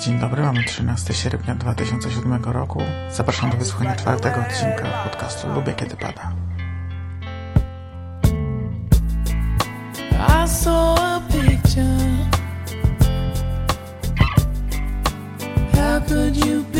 Dzień dobry, mamy 13 sierpnia 2007 roku. Zapraszam do wysłuchania czwartego odcinka podcastu Lubię Kiedy Pada. I How could you be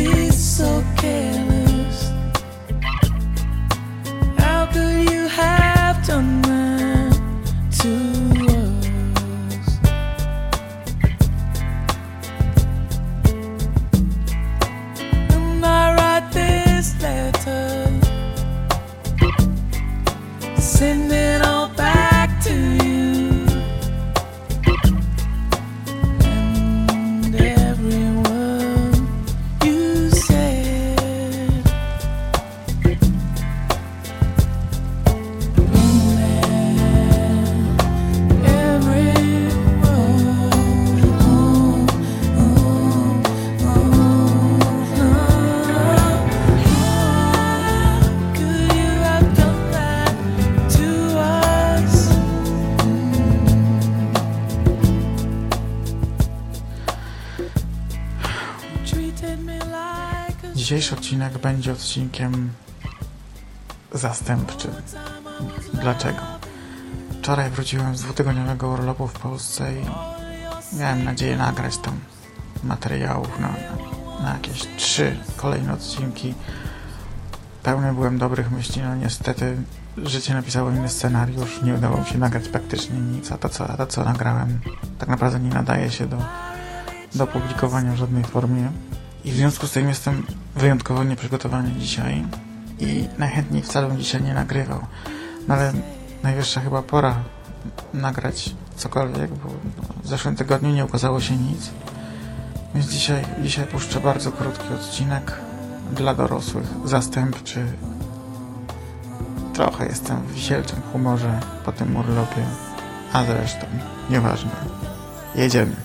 Dzisiejszy odcinek będzie odcinkiem zastępczym. Dlaczego? Wczoraj wróciłem z dwutygodniowego urlopu w Polsce i miałem nadzieję nagrać tam materiałów na, na, jakieś trzy kolejne odcinki. Pełny byłem dobrych myśli, no niestety życie napisało inny scenariusz, nie udało mi się nagrać praktycznie nic, a to co, a to, co nagrałem tak naprawdę nie nadaje się do, do publikowania w żadnej formie. I w związku z tym jestem wyjątkowo nieprzygotowany dzisiaj i najchętniej wcale bym dzisiaj nie nagrywał. No ale najwyższa chyba pora nagrać cokolwiek, bo w zeszłym tygodniu nie ukazało się nic. Więc dzisiaj, dzisiaj puszczę bardzo krótki odcinek dla dorosłych, zastępczy. Trochę jestem w wisielczym humorze po tym urlopie, a zresztą nieważne. Jedziemy.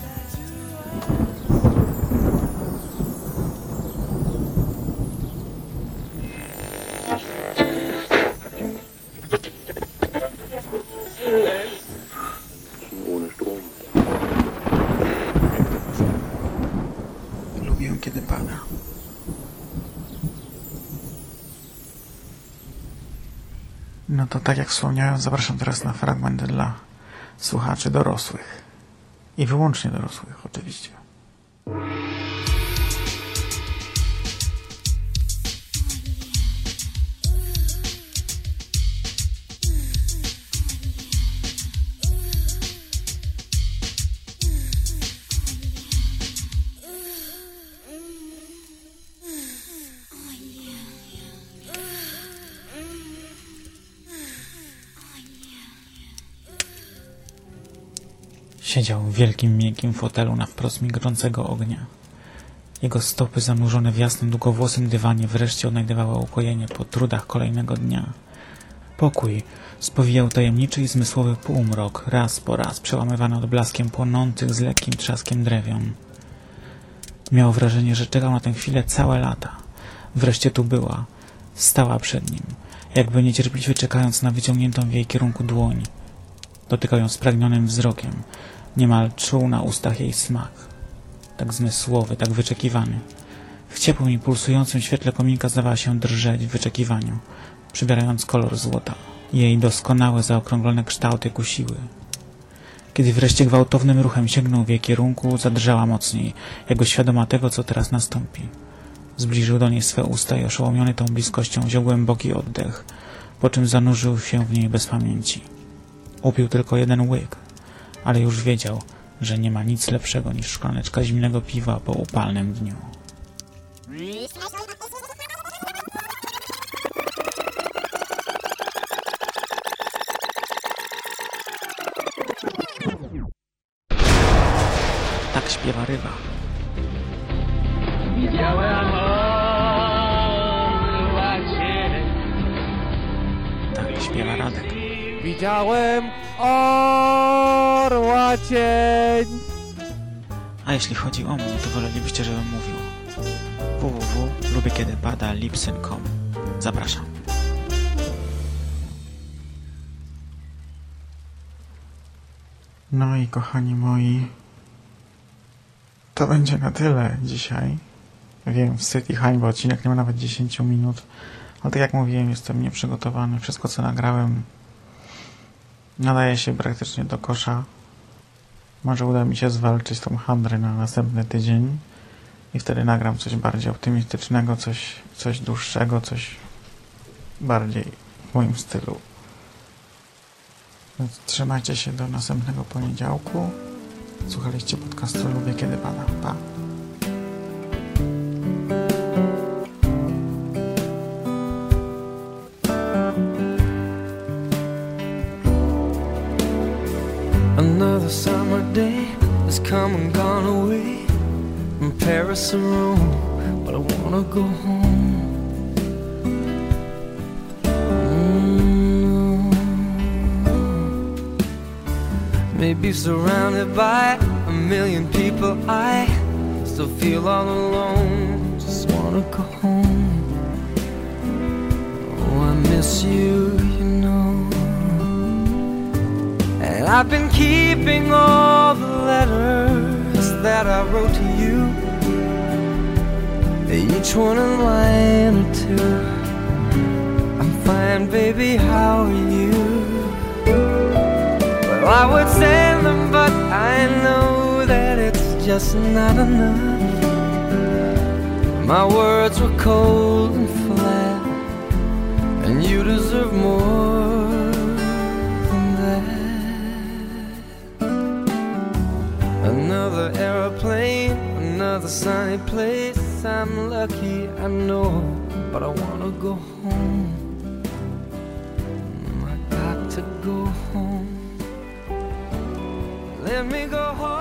No to tak jak wspomniałem, zapraszam teraz na fragment dla słuchaczy dorosłych. I wyłącznie dorosłych, oczywiście. Siedział w wielkim, miękkim fotelu na wprost migrącego ognia. Jego stopy zanurzone w jasnym, długowłosym dywanie wreszcie odnajdywały ukojenie po trudach kolejnego dnia. Pokój spowijał tajemniczy i zmysłowy półmrok, raz po raz przełamywany odblaskiem płonących z lekkim trzaskiem drewion. Miał wrażenie, że czekał na tę chwilę całe lata. Wreszcie tu była. Stała przed nim, jakby niecierpliwie czekając na wyciągniętą w jej kierunku dłoń. Dotykał ją spragnionym wzrokiem, Niemal czuł na ustach jej smak. Tak zmysłowy, tak wyczekiwany. W ciepłym i pulsującym świetle kominka zdawała się drżeć w wyczekiwaniu, przybierając kolor złota. Jej doskonałe, zaokrąglone kształty kusiły. Kiedy wreszcie gwałtownym ruchem sięgnął w jej kierunku, zadrżała mocniej, jako świadoma tego, co teraz nastąpi. Zbliżył do niej swe usta i oszołomiony tą bliskością wziął głęboki oddech, po czym zanurzył się w niej bez pamięci. Upił tylko jeden łyk, ale już wiedział, że nie ma nic lepszego niż szklaneczka zimnego piwa po upalnym dniu. Tak śpiewa ryba. Widziałem orła Tak śpiewa Radek. Widziałem orła cień. A jeśli chodzi o mnie, to wolelibyście, żebym mówił www.lubykiedypada.lipsyn.com Zapraszam. No i kochani moi, To będzie na tyle dzisiaj. Wiem, wstyd i hańba, odcinek nie ma nawet 10 minut. Ale tak jak mówiłem, jestem nieprzygotowany. Wszystko co nagrałem nadaje się praktycznie do kosza. Może uda mi się zwalczyć tą handrę na następny tydzień i wtedy nagram coś bardziej optymistycznego, coś, coś dłuższego, coś bardziej w moim stylu. Więc trzymajcie się do następnego poniedziałku. Słuchaliście podcastu Lubię Kiedy Pada. Pa! Another summer day has come and gone away from Paris or Rome, but I wanna go home. Mm. Maybe surrounded by a million people, I still feel all alone. Just wanna go home. Oh, I miss you, you know. And I've been keeping all the letters that I wrote to you. Each one a line or two. I'm fine, baby, how are you? Well, I would send them, but I know that it's just not enough. My words were cold and flat, and you deserve more another sunny place. I'm lucky, I know, but I wanna go home. Mm, I got to go home. Let me go home.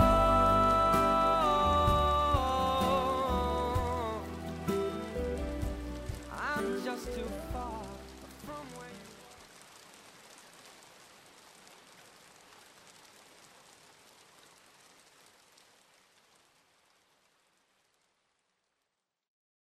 I'm just too far from where you